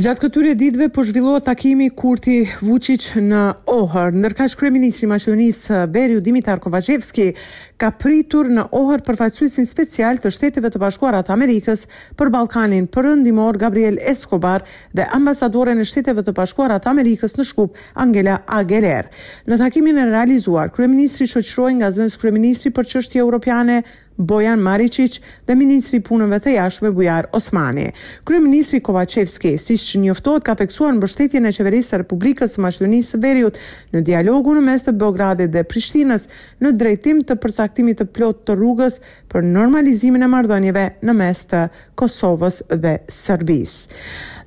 Gjatë këtyre ditëve po zhvillohet takimi Kurti Vuçiq në Ohër, ndërkaq kryeministri i Maqedonisë së Veriut Dimitar Kovaçevski ka pritur në Ohër përfaqësuesin special të Shteteve të Bashkuara të Amerikës për Ballkanin Perëndimor Gabriel Escobar dhe ambasadoren e Shteteve të Bashkuara të Amerikës në Shkup, Angela Ageler. Në takimin e realizuar, kryeministri shoqërohej nga zëvendëskryeministri për Çështje Europiane, Bojan Mariçiç dhe ministri i Punëve të Jashtme Bujar Osmani. Kryeministri Kovaçevski, siç njoftohet, ka theksuar mbështetjen e Qeverisë së Republikës së Maqedonisë së Veriut në dialogun në mes të Beogradit dhe Prishtinës në drejtim të përcaktimit të plotë të rrugës për normalizimin e marrëdhënieve në mes të Kosovës dhe Serbisë.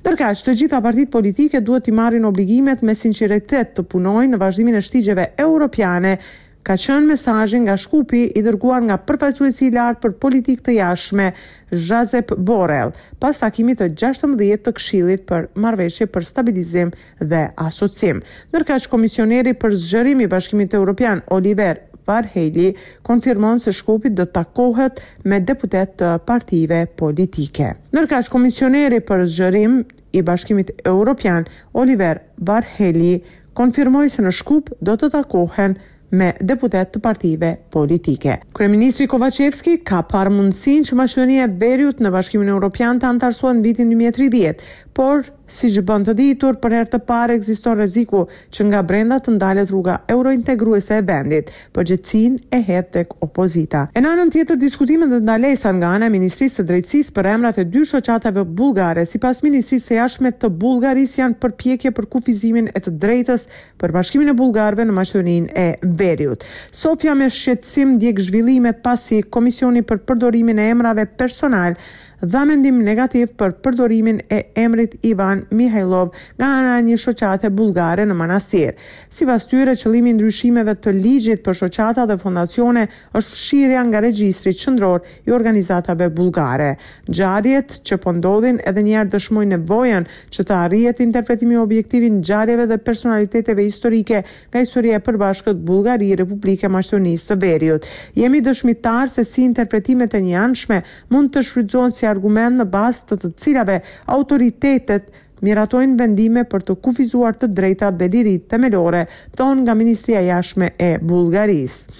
Ndërkaq, të gjitha partitë politike duhet t'i marrin obligimet me sinqeritet të punojnë në vazhdimin e shtigjeve europiane, ka qenë mesazhi nga Shkupi i dërguar nga përfaqësuesi i lartë për politikë të jashtme, Zhozep Borrell, pas takimit të gjashtëmbëdhjetë të Këshillit për Marrëveshje për Stabilizim dhe asociim. Ndërkaq, komisioneri për zgjerim i Bashkimit Europian, Oliver Varhelyi, konfirmon se Shkupi do të takohet me deputetë të partive politike. Ndërkaq, komisioneri për zgjerim i Bashkimit Europian, Oliver Varhelyi, konfirmoi se në Shkup do të takohen me deputetë të partive politike. Kryeministri Kovaçevski ka parë mundësinë që Maqedonia e Veriut në Bashkimin Europian të anëtarësohet në vitin dy mijë e tridhjetë, por, siç bën të ditur, për herë të parë ekziston rreziku që nga brenda të ndalet rruga eurointegruese e vendit. Përgjegjësinë e hedh tek opozita. E në anën tjetër diskutimet dhe ndalesat nga ana e Ministrisë së Drejtësisë për emrat e dy shoqatave bullgare, sipas Ministrisë së Jashtme të Bullgarisë janë përpjekje për kufizimin e të drejtës për bashkimin e bullgarëve në Maqedoninë e Veriut. Sofja me shqetësim ndjek zhvillimet pasi Komisioni për Përdorimin e Emrave Personalë dha mendim negativ për përdorimin e emrit Ivan Mihajlov nga ana e një shoqate bullgare në Manastir. Sipas tyre, qëllimi i ndryshimeve të ligjit për shoqata dhe fondacione është fshirja nga regjistri qendror i organizatave bullgare. Ngjarjet që po ndodhin edhe një herë dëshmojnë nevojën që të arrihet interpretimi objektiv i ngjarjeve dhe personaliteteve historike nga historia e përbashkët Bullgari, Republikë e Maqedonisë së Veriut. Jemi dëshmitarë se si interpretimet e njëanshme mund të shfrytëzohen si argument në bazë të të cilave autoritetet miratojnë vendime për të kufizuar të drejtat dhe liritë themelore, thonë nga Ministria e Jashtme e Bullgarisë.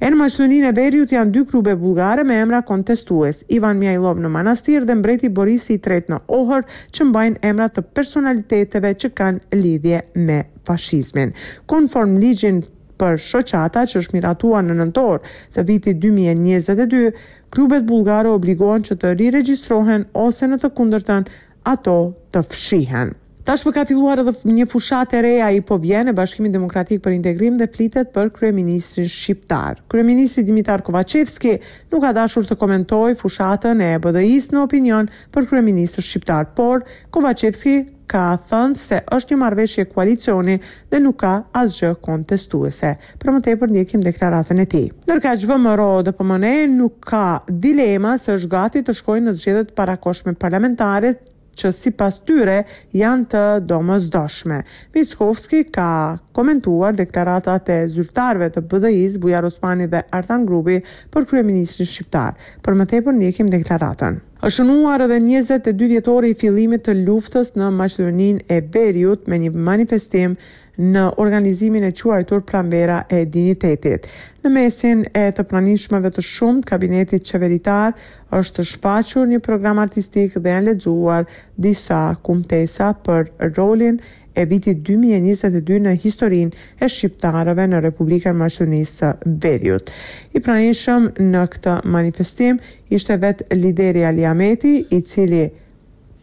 E në Maqedoninë e Veriut janë dy klube bullgare me emra kontestues, Ivan Mihajlov në Manastir dhe Mbreti Boris i Tretë në Ohër, që mbajnë emra të personaliteteve që kanë lidhje me fashizmin. Konform ligjin për shoqata që është miratuar në nëntor të vitit 2022, klubet bullgare obligohen që të riregjistrohen ose në të kundërtën ato të fshihen. Tashmë ka filluar edhe një fushatë e re, Ai po vjen e Bashkimit Demokratik për Integrim dhe flitet për kryeministrin shqiptar. Kryeministri Dimitar Kovaçevski nuk ka dashur të komentojë fushatën e BDI-së në opinion për kryeministër shqiptar, por Kovaçevski ka thënë se është një marrëveshje koalicioni dhe nuk ka asgjë kontestuese, për më tepër ndjekim deklaratën e tij. Ndërkaq VMRO-DPMNE nuk ka dilema se është gati të shkojnë në zgjedhje të parakohshme parlamentare që sipas tyre janë të domosdoshme. Mickoski ka komentuar deklaratat e zyrtarëve të BDI-së Bujar Osmani dhe Artan Grubi për kryeministrin shqiptar. Për më tepër ndjekim deklaratën. Është shënuar edhe njëzet e dy vjetori i fillimit të luftës në Maqedoninë e Veriut me një manifestim në organizimin e quajtur Pranvera e Dinjitetit. Në mesin e të pranishmëve të shumtë kabineti qeveritar është shfaqur një program artistik dhe janë lexuar disa kumtesa për rolin e vitit dy mijë e njëzet e dy në historinë e shqiptarëve në Republikën e Maqedonisë së Veriut. I pranishëm në këtë manifestim ishte vetë lideri Ali Ahmeti, i cili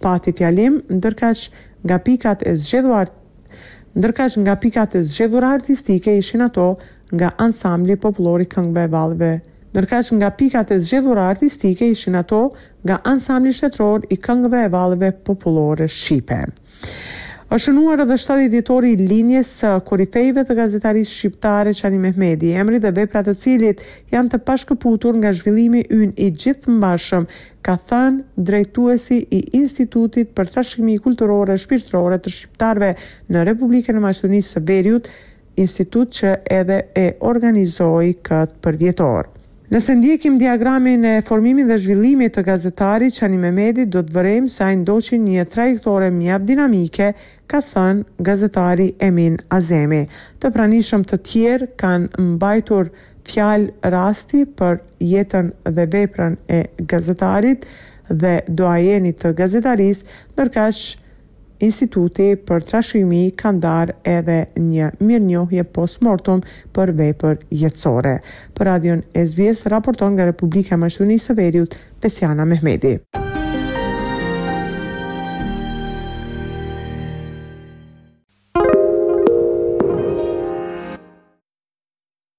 pati fjalim, ndërkaq nga pikat e zgjedhuar ndërkaq nga pikat e zgjedhura artistike ishin ato nga Ansambli Popullor i Këngëve e Valleve ndërkaq nga pikat e zgjedhura artistike ishin ato nga Ansambli Shtetëror i Këngëve e Valleve Popullore Shqipe. Është shënuar edhe shtatëdhjetë vjetori i lindjes së korifeut të gazetarisë shqiptare Qani Mehmedi, emri dhe vepra e të cilit janë të pashkëputur nga zhvillimi ynë i gjithëmbarshëm, ka thënë drejtuesi i Institutit për Trashëgimi Kulturore e Shpirtërore të Shqiptarëve në Republikën e Maqedonisë së Veriut, institut që edhe e organizoi këtë përvjetor. Nëse ndjekim diagramin e formimit dhe zhvillimit të gazetarit Qani Mehmedi do të vërejmë se ai ndoqi një trajektore mjaft dinamike, ka thënë gazetari Emin Azemi. Të pranishëm të tjerë kanë mbajtur fjalë rasti për jetën dhe veprën e gazetarit dhe doajenit të gazetarisë, ndërkaq Instituti për Trashëgimi ka ndarë edhe një mirënjohje post mortum për vepër jetësore. Për Radion SBS raporton nga Republika e Maqedonisë së Veriut, Besiana Mehmedi.